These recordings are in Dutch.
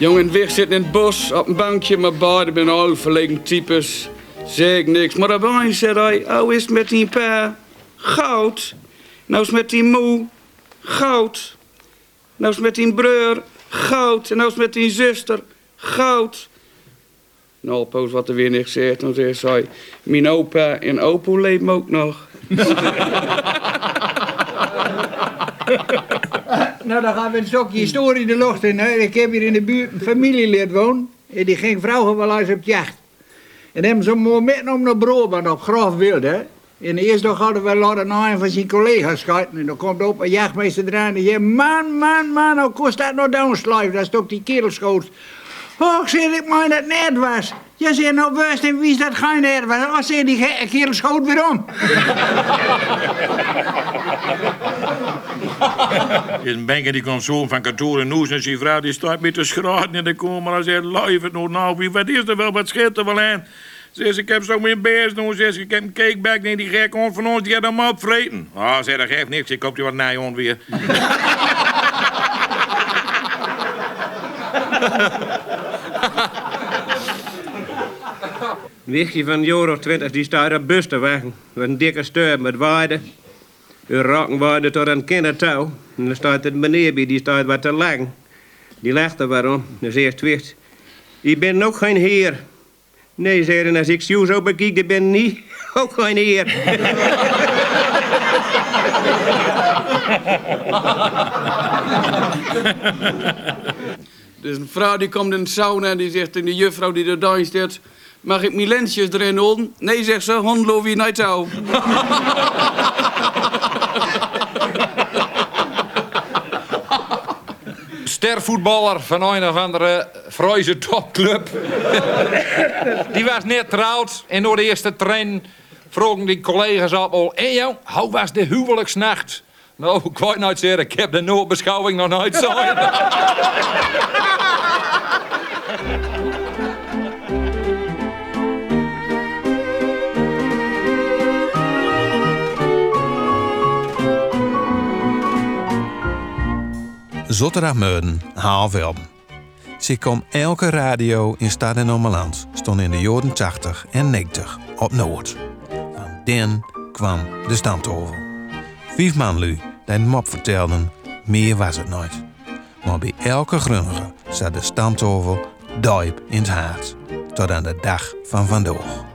Jongen weg zitten in het bos op een bankje, maar beide ben al verlegen types. Zeg ik niks, maar daarbij zei hij, oh is met die pa? Goud. Nou is met die moe? Goud. Nou is met die broer? Goud. En nou is met die zuster? Goud. Nou, poos wat er weer niks zegt, dan zegt hij, mijn opa en opo leven ook nog. Nou, dan gaan we een stukje historie de lucht in. Hè. Ik heb hier in de buurt een familielid wonen. En die ging vrouwen wel eens op jacht. En hebben ze moment om naar Brabant op Graaf Wild, hè. En eerst nog hadden we laten een van zijn collega's kijken. En dan komt op een jachtmeester eraan en zegt... Man, man, man, hoe kost dat nou downslijf? Dat is toch die kerelschoot. Och, zeg ik maar dat net was. Je zegt nou worst en wie is dat net was? Oh, zeg die gekke kerelschoot weer om. Een banker die komt zo van kantoor en noes en zijn vrouw die staat met de schraten in de kamer en zegt, het nog nou, wie- wat is er wel, wat scheelt er wel aan? Zegt ze, ik heb zo mijn beers doen, zegt ze, ik heb een cakeback, nee, die gek hond van ons, die gaat hem opvreten. Ah, zeg, dat geeft niks, ik koop die wat nijhond weer. Wichtje van een jaar twintig die staat op bus te wachten. Met een dikke stuur met waarde. U raken waarde tot een kindertouw. En dan staat het meneer bij, die staat wat te lang. Die lacht er waarom. Dan zegt Wicht. Ik ben ook geen heer. Nee, zei als ik jou zo bekijk, dan ben ik niet ook geen heer. Dus een vrouw die komt in de sauna en die zegt tegen de juffrouw die er staat... Mag ik mijn lensjes erin houden? Nee, zegt ze, hond loof je niet touw. stervoetballer van een of andere Fruise topclub. die was net trouwd en door de eerste train vroegen die collega's op al... En jou, hoe was de huwelijksnacht? Nou, ik weet nooit zeggen, ik heb de noodbeschouwing nog nooit zo. Zotterdag-Meuden, half. Ze kwam elke radio in Stad en Ommeland stond in de jaren 80 en 90 op Noord. Van den kwam de stamtovel. Vijf man lui die mop vertelden, meer was het nooit. Maar bij elke grunnige zat de stamtovel diep in het hart. Tot aan de dag van vandaag.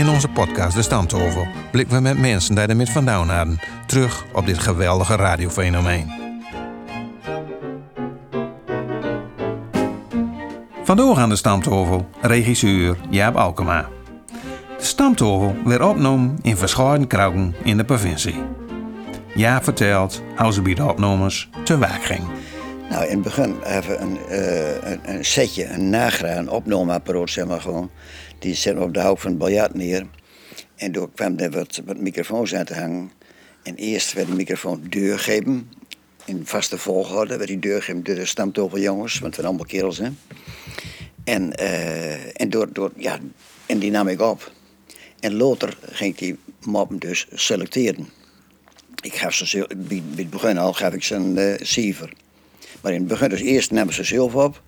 In onze podcast De Stamtovel blikken we met mensen die er met vandaan hadden terug op dit geweldige radiofenomeen. Vandoor aan de Stamtovel, regisseur Jaap Alkema. De Stamtovel werd opgenomen in verschillende kruiken in de provincie. Jaap vertelt hoe ze bij de te werk ging. Nou, in het begin we een, eh, een, een setje, een nagra, een zeg maar gewoon. Die zetten we op de hoek van het biljart neer. En door kwam er wat, wat microfoons aan te hangen. En eerst werd de microfoon deurgegeven. In vaste volgorde werd die deurgegeven door de stamtoveljongens, want het waren allemaal kerels, hè. En, eh, en, door, door, ja, en die nam ik op. En later ging die moppen dus selecteren. Ik gaf ze, bij het begin al gaf ik ze een eh cijfer. Maar in het begin, dus eerst namen ze zelf op.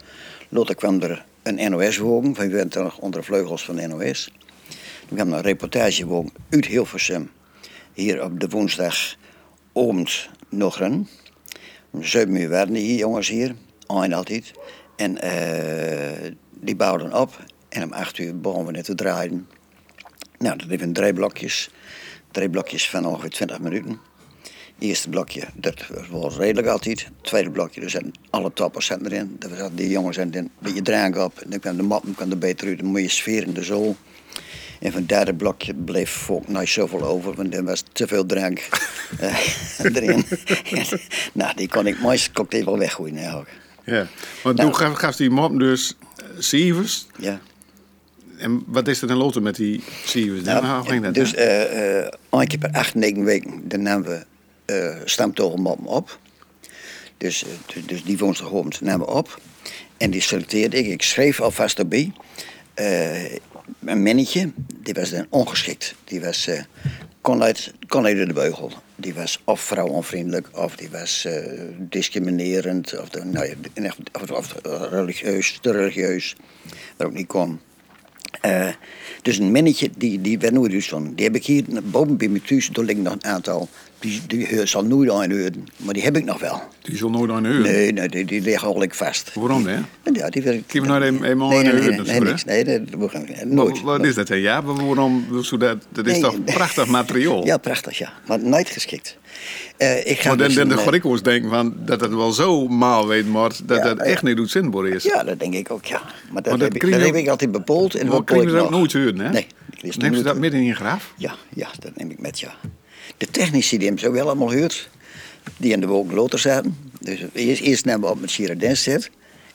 Later kwam er een NOS-wogen, van wie bent nog onder de vleugels van de NOS. Kwam er een reportagewogen uit Hilversum. Hier op de woensdag oomt nog een. Zeven uur werden hier, jongens hier. Een altijd. En eh, die bouwden op. En om acht uur begonnen we net te draaien. Nou, dat even drie blokjes. Drie blokjes van ongeveer 20 minuten. Eerste blokje, dat was redelijk altijd. Het tweede blokje, er zijn alle toppers zijn erin. Er die jongens en een beetje drank op. En dan kwam de mop kwam er beter uit, een mooie sfeer in de zool. En van het derde blokje bleef volk nooit zoveel over, want er was te veel drank eh, erin. En, nou, die kon ik mooist cocktail wel weggooien eigenlijk. Ja, want Nou. toen gaf, die mop dus eh, cijfers. Ja. En wat is er dan later met die? Dan Nou, dus eh eh een keer per acht, negen weken dan namen we eh stamtogelmoppen op. Dus, eh, dus- die woensdagavond namen we op. En die selecteerde ik. Ik schreef alvast erbij. eh, een mannetje, die was dan ongeschikt. Die was, eh, kon, uit, de beugel. die was of vrouwonvriendelijk, of die was discriminerend, of, nou of, religieus, te religieus, waar ook niet kon. Eh, dus een minnetje, die, die werd nooit uitgezonden. Die heb ik hier boven bij me thuis, daar liggen nog een aantal. Die, die heur- zal nooit aan horen, maar die heb ik nog wel. Die zal nooit aan huren. Nee, nee die, die liggen eigenlijk vast. Waarom, hè? Ja, die wil ik. Kun je nou een- eenmaal nee, aan nee, nee, nee, niks. Nee, dat, dat, nooit. Wat, wat is dat, hè? Ja, waarom? Dat, dat is Nee, toch prachtig materiaal? Ja, prachtig, ja. Maar nooit geschikt. Eh, ik ga Maar dan, dan de eh, Griekhoos denken van dat het wel zo maal weet, maar dat Ja, ja. echt niet doet zinbaar is. Ja, dat denk ik ook, ja. Maar dat, dat heb, ik, dat heb ik altijd bepoeld. En Maar dat bepool ze ik dat nooit huren, hè? Nee. ik Neemt ze dat midden in je graf? Ja, ja, dat neem ik met, ja. De technici die hem zo wel allemaal huurt, die in de wolken loter zaten. Dus eerst, eerst namen we op met Girardins zit.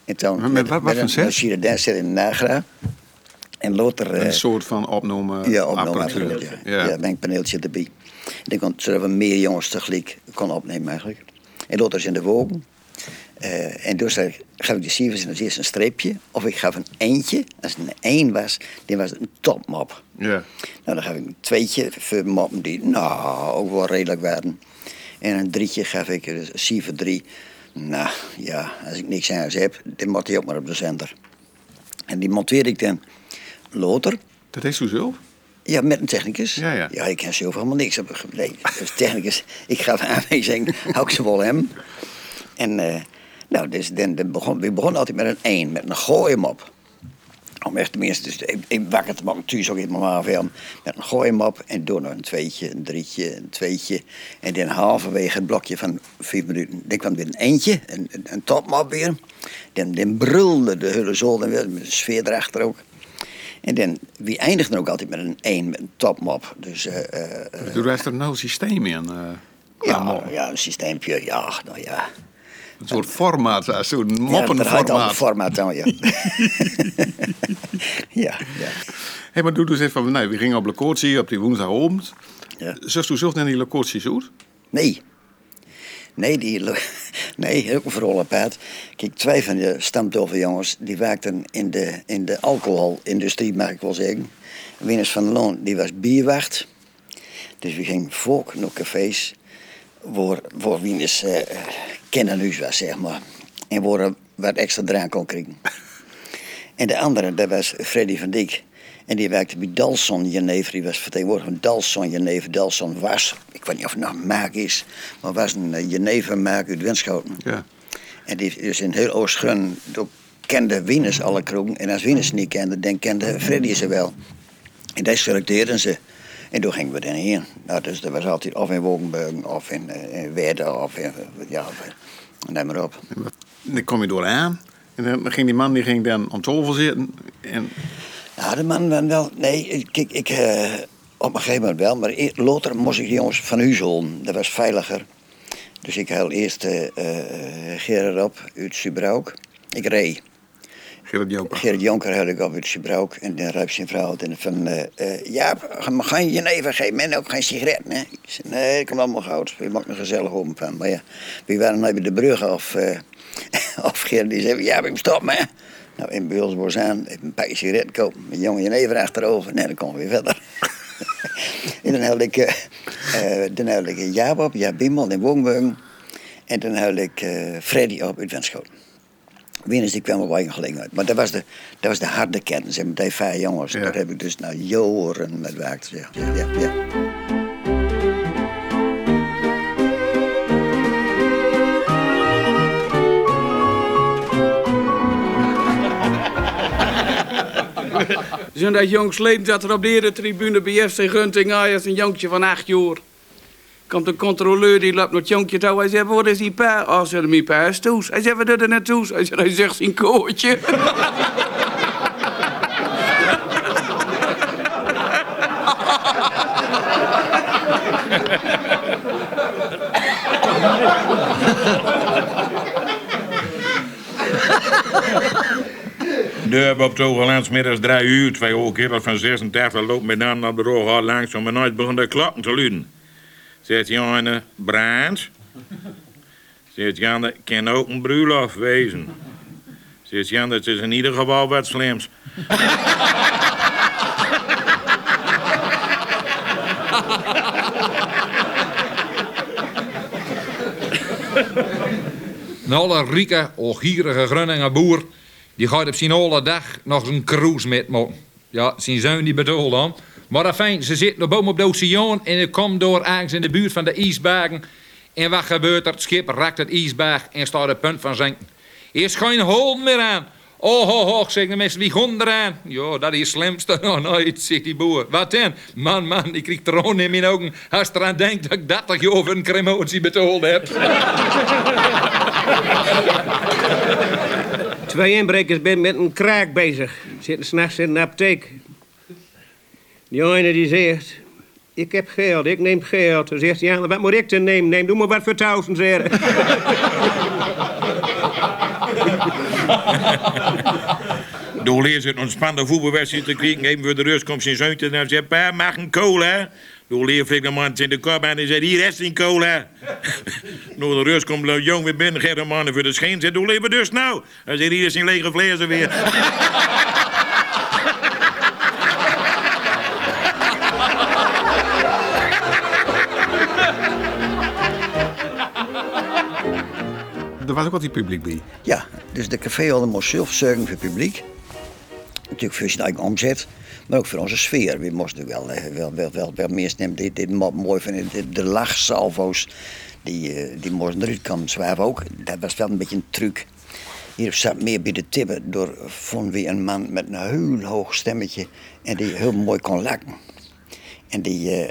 En toen Met- met wat- wat set? Met Girardins zit in de Nagra. En loter... eh, Een soort van opnomen ja, apparatuur. opnameapparatuur. Ja. Ja. ben ik paneeltje erbij. En kon, zodat we meer jongens tegelijk kon opnemen eigenlijk. En dat is in de wogen. Eh, en dus gaf ik de cijfers en als eerst een streepje. Of ik gaf een eentje. Als het een 1 was, dan was het een topmop. Ja. Nou, dan gaf ik een tweetje voor moppen die nou ook wel redelijk waren. En een drietje gaf ik dus cijfer 3. Nou ja, als ik niks aan heb, dan moet hij ook maar op de zender. En die monteerde ik dan later. Dat is zo zelf? Ja, met een technicus. Ja, ja. ja ik ken zelf helemaal niks. Nee, dus technicus. Ik gaf aanwijzing, hou ik ze wel hem. En eh, nou, dus dan, dan begon, we begonnen altijd met een 1, met een gooi hem op. Om echt tenminste, dus ik, ik wakker te maken, thuis ook in mijn. Met een gooi hem op en door nog een tweetje, een drietje, een tweetje. En dan halverwege het blokje van vijf minuten, dan kwam weer een eentje, een, een, een topmap weer. Dan, dan brulde de hele zool dan weer, met een sfeer erachter ook. En dan, wie eindigt dan ook altijd met een 1, met een topmap. Dus eh, eh, Doe er nou een systeem in? eh, ja, mop? ja, een systeempje, ja, nou ja. Een soort formaat, eh, zo'n Ja, daar hangt al een moppenformaat. formaat aan, ja. ja, ja. Hé, maar doe dus even van, nee, we gingen op locatie op die woensdagavond. Ja. Zegt u zelf naar die locaties uit? Nee. Nee, die, nee, ook een apart. Kijk, twee van de stamtoverjongens, die werkten in de, in de alcoholindustrie, mag ik wel zeggen. Winners van Loon, die was bierwacht. Dus we gingen volk naar cafés, waar, waar Wieners kinderhuis was, zeg maar. En waar wat extra drank kon krijgen. En de andere, dat was Freddy van Dijk. En die werkte bij Dalson Jenever. Die was vertegenwoordiger van Dalson Jenever. Dalson was, ik weet niet of het nog een maak is, maar was een uh, Jenever-maak uit Winschoten. Ja. En die dus in heel Oost-Grun ook kende Wieners alle kroegen. En als Wieners niet kende, dan kende Freddy ze wel. En die selecteerden ze. En toen gingen we dan heen. Nou, dus dat was altijd of in Wogenburgen, of in, eh, in Werden, of in, eh, ja, eh, neem maar op. En dan kom je door aan. En dan ging die man die ging dan aan tafel zitten. En Nou, de man ben wel. Nee, kijk, ik. eh, op een gegeven moment wel, maar e- later moest ik jongens van halen. Dat was veiliger. Dus ik haal eerst eh, Gerard op uit Subrouk. Ik reed. Gerrit Joker. Gerard Jonker had ik op uit Subrouk. En dan riep zijn vrouw en van... eh eh, ja, maar ga je neven geven en ook geen sigaretten, hè? Ik zei, nee, ik kom allemaal goud. We maken er gezellig om van. Maar ja, we waren nou bij de brug of... eh of Gerard die zei, ja, ik stop, hè? Nou, in Beulsboos aan, even een pakje sigaretten kopen. Mijn jongen je neven achterover. Nee, dan komen we weer verder. en dan had ik... eh, dan had ik Jaap op, Jaap Bimmel in Woonburgen. En dan had ik eh Freddy op uit Wenschoten. Wieners die kwamen wel gelijk uit. Maar dat was de, dat was de harde kern, die vijf jongens. Ja. Daar heb ik dus nou joren met werkt. Ja, ja, ja, Zo'n dat jongsleden dat er op de eretribune bij FC Gunting Ajax een jongetje van acht jaar. Komt een controleur die loopt naar het toe. Hij zegt, wat is die pa? Oh, ze mijn pa is toes. Hij zegt, wat doet er naartoe? Hij zegt, hij zegt zijn kootje. De hebben op middags drie uur. Twee oude van 86 loopt met naam op de roog langs... om en nooit begonnen de klokken te luiden. Zegt Janne, brand? Zegt Janne, kan ook een bruiloft wezen. Zegt Jan, dat is in ieder geval wat slims. Een alle rieke, ogierige Groninger boer die gaat op zijn hele dag nog een cruise met me. Ja, zijn zoon die bedoelt dan. Maar fijn, ze zitten op boven op de oceaan... en ik kom door ergens in de buurt van de ijsbergen... en wat gebeurt er? Het schip raakt het ijsberg en staat op punt van zinken. Er is geen hol meer aan. Oh, ho, ho, zeggen de mensen, wie gaan eraan? Ja, dat is het slimste. Oh, nooit, zegt die boer. Wat dan? Man, man, ik krijg troon in mijn ogen. Als eraan denkt dat ik 30 jaar voor een cremotie betaald heb. Twee inbrekers zijn met een kraak bezig. Zitten s'nachts in de apotheek. Die ene die zegt... Ik heb geld, ik neem geld. Dan zegt die wat moet ik te nemen? Neem, doe maar wat voor duizend. Door leer ze een ontspannen voetbalwedstrijd te krijgen. Even voor de rust komt zijn zoon en zegt... Pa, mag een cola? Leer flikt de man in de kop en hij zegt... Hier is een cola. Door de rust komt de jong weer binnen. Geeft de man voor de scheen. Zegt, hoe leven dus nou? Hij zegt, hier is zijn lege vlees er weer. Er was ook wat die publiek bij. Ja, dus de caféhouder moest zelf zorgen voor het publiek. Natuurlijk voor zijn eigen omzet, maar ook voor onze sfeer. We moesten wel, eh, wel, wel, wel, meest nemen. Dit, dit mo- mooi vinden, de, lachsalvo's, die, eh, die moesten eruit komen. Zwaar ook, dat was wel een beetje een truc. Hier zat meer bij de tippen door vonden we een man met een heel hoog stemmetje en die heel mooi kon lachen. En die, eh,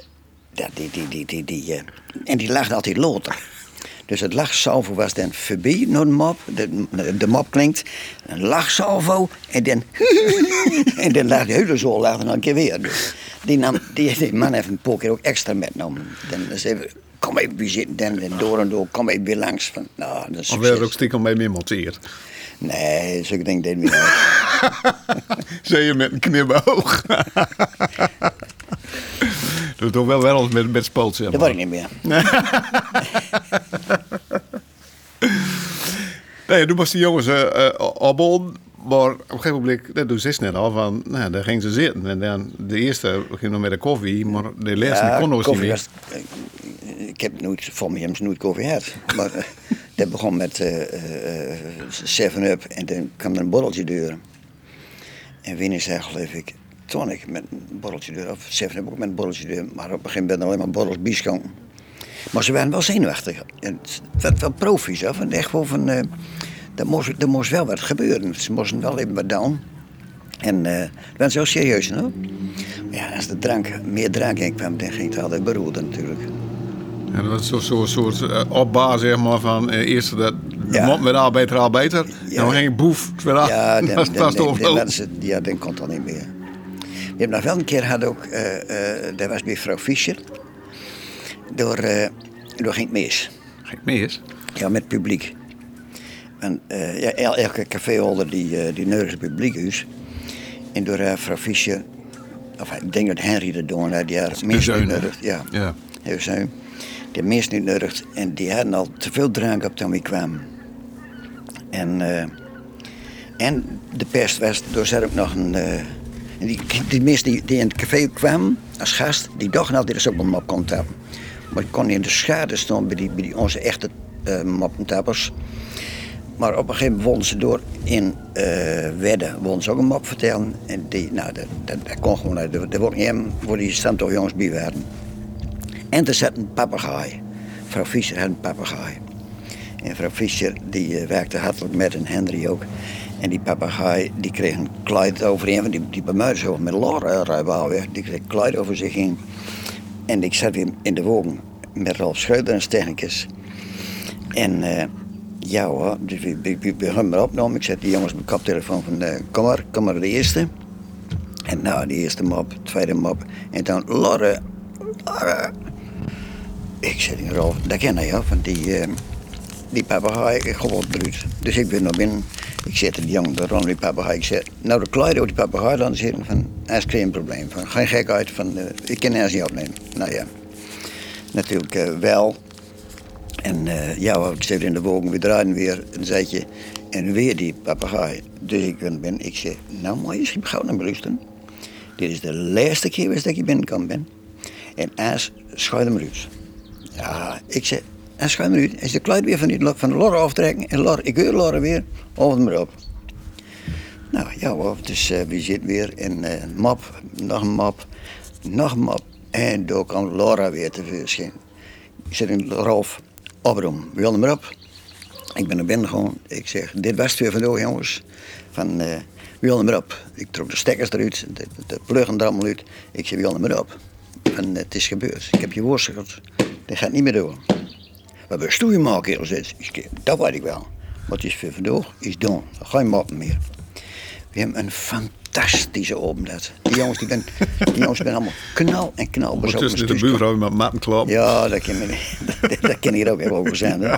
die, die, die, die, en die lachte altijd loter. Dus het lachsalvo was dan voorbij naar de mop. De, de mop klinkt. Een lachsalvo. En dan... en dan lag de hele zo lag nog een keer weer. Dus die, nam, die, die man heeft een paar keer ook extra metgenomen. Dan zei kom even bij zitten. Dan door en door. Kom even weer langs. Van, nou, dat is Of werd er ook stiekem mee meer monteerd? Nee, zulke dingen we niet. Zei je met een knipoog. Dat doe wel wel eens met, met spoot, zeg Dat word ik niet meer. Nee, toen was die jongens uh, opbon. Maar op een gegeven moment, dat doen ze net al, van, nou, daar gingen ze zitten. En dan, de eerste ging nog met de koffie, maar de laatste Ja, kon nog niet meer. was, eh, ik heb nooit, voor mij hebben ze nooit koffie gehad. Maar eh, dat begon met eh, 7-up en dan kwam er een borreltje deur. En Winnie zei geloof ik, tonic met een borreltje deur. Of 7-up ook met een borreltje deur. Maar op een gegeven moment alleen maar borrels bischonken. Maar ze waren wel zenuwachtig. En het werd wel profies, hè. Van echt wel van, eh er, moest, er moest wel wat gebeuren. Ze moesten wel even wat doen. En eh dat was zo serieus, hè. Ja, als de drank, meer drank in kwam, dan ging het altijd beroerden natuurlijk. En dat was zo'n zo, soort uh, opbaar, zeg maar, van uh, eerst dat de Ja. mond werd al beter, al beter. Ja. Dan ging boef, het al, Ja, dan, dat dan, was dan, dan, het- ja, dan kon dat niet meer. We hebben nog wel een keer gehad ook, eh, dat was bij vrouw Fischer. Door, eh door ging het mis. Gek mis. Ja, met publiek. En ja, el- elke caféholder die, eh die het publiek is. En door eh, vrouw Fischer, of ik denk dat Henry dat doen, had, die had minst zeun, niet nodig. Ja, Ja. heel zeun. Die minst niet nodig en die hadden al te veel drank op toen we kwamen. En, en de pest was, door zat ook nog een. en die, die mensen die, die in het café kwamen als gast, die dachten altijd dat ze ook een mop kon tappen. Maar ik kon in de schade staan bij, die, bij die, onze echte eh moppentappers. Maar op een gegeven moment wonnen ze door in Wedden, wonnen ze ook een mop vertellen. En die, nou, dat, dat, dat kon gewoon uit. Er wordt niet hem voor die stand toch jongens bij waren. En er zat een papegaai. Vrouw Fischer had een papegaai. En vrouw Fischer die eh, werkte hartelijk met en Henry ook. En die papegaai die kreeg een kluit overheen. Want die, die bemuidde zo met Laura rijbaal weg. Die kreeg een kluit over zich heen. En ik zat in de wogen met Ralf Schreuder als technicus. En eh, ja hoor, dus begonnen maar opnemen. Ik zet die jongens mijn koptelefoon van eh, kom maar, kom maar de eerste. En nou, de eerste mop, tweede mop. En dan Lorre, Lorre. Ik zeg die Ralf, dat ken je, van die, eh, die ik gewoon eruit. Dus ik ben naar binnen. Ik zet die jongen rond die papegaai. Ik zeg, nou de kluit over die papegaai dan zitten van, er is geen probleem. Van, geen gekheid, van, eh, ik kan er niet opnemen. Nou ja, natuurlijk eh, wel. En eh, ja, ik zit in de wogen, we draaien weer een zetje. En weer die papegaai. Dus ik ben, ik zeg, nou maar je schip gauw naar luisteren. Dit is de laatste keer dat ik hier binnenkom ben. En als schuil hem uit. Ja, ik zeg, en schuim eruit. En ze de kluit weer van, die, van de lor aftrekken. En lor, ik hoor lorren weer, over maar op. Nou ja hoor, dus eh, we zitten weer in een map, nog een map, nog een map. En door kwam Laura weer tevoorschijn. Ik zit in Rolf, oprom, wil hem maar op. Ik ben naar binnen gewoon. Ik zeg, dit was het weer vandaag jongens. Van, eh wil hem maar op. Ik trok de stekkers eruit, de, de pluggen er allemaal uit. Ik zeg, wil hem maar op. Van, het is gebeurd. Ik heb je woord. Dat gaat niet meer door. Wat ben stoeien maken, zit. Ik zeg, dat weet ik wel. Wat is voor vandaag, is doen. Geen moppen meer. We hebben een fantastische opnet. Die jongens, die ben, die jongens zijn allemaal knal en knal bezopen. Ondertussen de buurvrouw met matten klopt. Ja, dat kan, dat, dat kan hier ook even over zijn. Hè.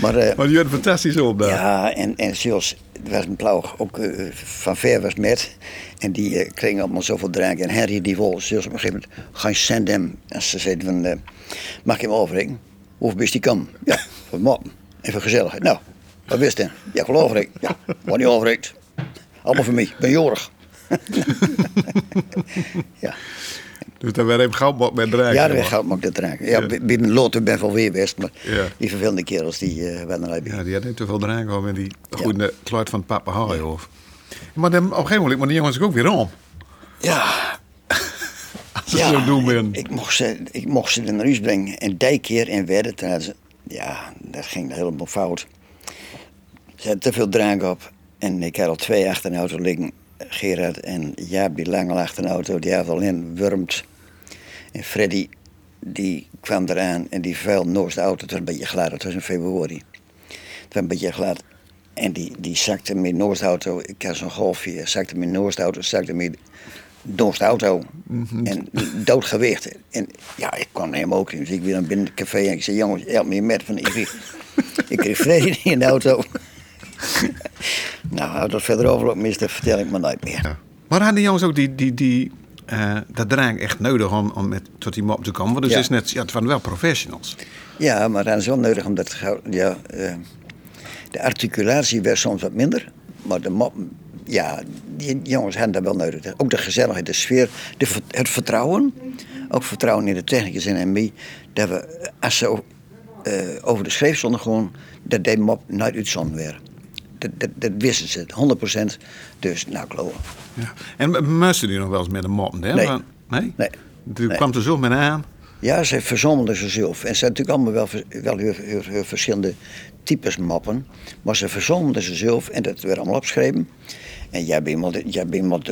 Maar, eh, Maar die had een fantastische opdracht. ja, en, en zoals, was een ploeg, ook eh, van ver was met. En die eh, kregen allemaal zoveel drank. En Harry die wil, zoals op een gegeven moment, ga je zend hem. En ze zeiden van, eh, mag je hem overrekenen? Hoeveel best die kan? Ja, voor moppen. En voor gezelligheid. Nou, wat wist hij? Ja, ik wil overrekenen. Ja, wordt niet overrekend. Allemaal voor mij, ik ben jorig. ja. Dus daar werd even gauw met drank. Ja, dat gaat ook de drank. Ja, Ja. binnen Loten ben wel weer best, maar Ja. die vervelende kerels die uh, werden erbij. Ja, die had niet te veel drank gehad met die goede kluit van het papegaai hoofd. Maar dan, op een gegeven moment, maar die jongens ook weer om. Ja, Zo doen ben. ik, ik, mocht ze, ik mocht ze naar huis brengen. En die keer in werden, ze, ja, dat ging helemaal fout. Ze hadden te veel drank op. En ik had al twee achter een auto liggen. Gerard en Jaap, die lang al achter een auto, die had al in wurmt. En Freddy, die kwam eraan en die vuil nooit de auto. Het was een beetje glad, het was in februari. Het was een beetje glad. En die, die zakte met Noord auto. Ik had zo'n golfje, zakte met Noord auto, zakte met Noord auto. En doodgewicht. En ja, ik kwam hem ook in. Dus ik weer naar binnen het café en ik zei: Jongens, help me met. Van, ik, kreeg- ik kreeg niet in de auto. nou, dat verder overloopt, mister, vertel ik maar nooit meer. Ja. Maar hadden die jongens ook die, die, die, eh, dat drank echt nodig om, om met, tot die mop te komen? Want dus Ja. is net, ja, het waren wel professionals. Ja, maar dat is wel nodig omdat ja, eh, de articulatie werd soms wat minder. Maar de mop, ja, die jongens hadden dat wel nodig. Ook de gezelligheid, de sfeer, de, het vertrouwen. Ook vertrouwen in de technicus en mij. Dat we, als ze eh, over de schreef stonden, gewoon, dat die mop nooit uitzonden werd. Dat, dat, dat wisten ze, 100%. Dus, nou, kloppen. Ja. En moesten die nog wel eens met een mop? Hè? Nee. Nee? Nee. Toen Nee. kwam er zo met aan. Ja, ze verzomelden zichzelf. En ze hadden natuurlijk allemaal wel, wel heel, heel- heel verschillende types mappen. Maar ze verzomelden zichzelf en dat werd allemaal opgeschreven. En jij bent iemand, jij bent iemand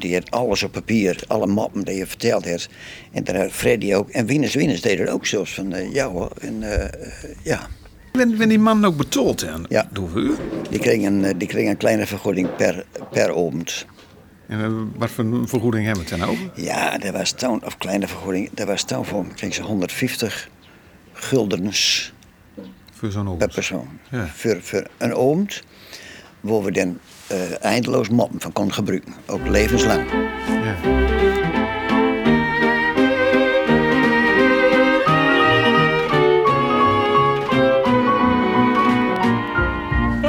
die had alles op papier, alle mappen die je verteld hebt. En dan had Freddy ook. En Wieners Wieners deden het ook zelfs van, eh, ja hoor, en eh, eh, ja. Ben, ben die man ook betaald aan? Ja. Door u? Die kregen een, die kregen een kleine vergoeding per, per avond. En wat voor een vergoeding hebben we het dan over? Ja, dat was toen, of kleine vergoeding, dat was toen voor, kregen ze 150 guldens. Voor zo'n per oogst. persoon. Ja. Voor, voor een oomt, waar we dan eh, eindeloos moppen van konden gebruiken. Ook levenslang. Ja.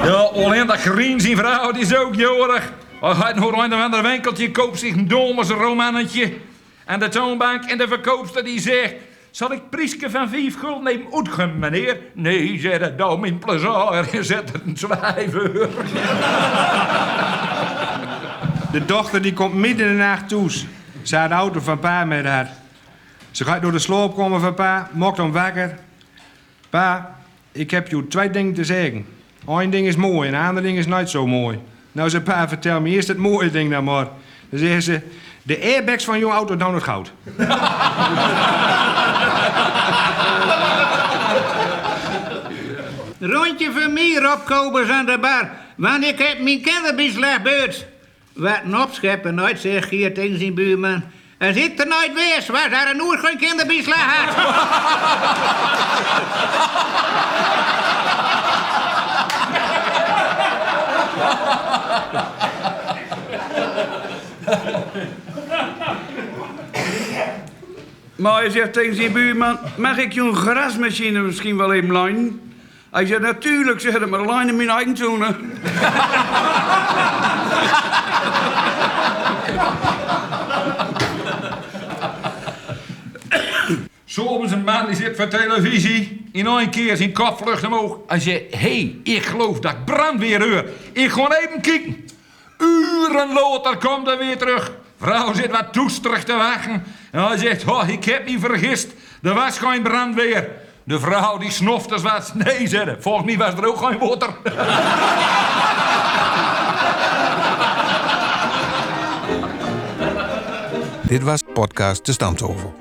Ja, alleen dat green zijn vrouw, die is ook jorig. Hij gaat nog een of ander winkeltje, koopt zich een domers romannetje. En de toonbank en de verkoopster die zegt... Zal ik Prieske van vijf gulden nemen uitgaan, meneer? Nee, zei dat dom in plezier. Je zet het een zwijver. De dochter die komt midden in de nacht toe. Ze had de auto van pa met haar. Ze gaat door de sloop komen van pa, mokt hem wakker. Pa, ik heb je twee dingen te zeggen. Eén ding is mooi en een ander ding is niet zo mooi. Nou zei pa, vertel me eerst het mooie ding dan maar. Dan zeggen ze, de airbags van jouw auto dan het goud. Rondje van mij, opkobers aan de bar. Want ik heb mijn kinderbeslag beurt. Wat een opscheppen nooit, zegt Geert tegen zijn buurman. Als ik er nooit wees, was daar een oer geen kinderbeslag had. Maar hij zegt tegen zijn buurman, mag ik je een grasmachine misschien wel even lenen? Hij zegt, natuurlijk, zeg maar, lenen mijn eigen zoenen. Soms een man die zit voor televisie. in één keer zijn kop vlucht omhoog. En zei, hé, hey, ik geloof dat ik brandweer hoor. Ik ga even kijken. Uren later komt hij weer terug. Vrouw zit wat toesterig te wachten. En hij zegt, oh, ik heb me vergist. Er was geen brandweer. De vrouw die snoft dus wat. Nee, zei Volgens mij was er ook geen water. Dit was podcast De Stamtovel.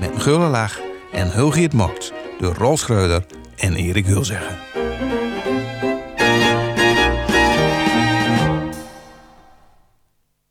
Met gulle lach en Hulgiet Mokt door Rolf Schreuder en Erik Hulzeggen.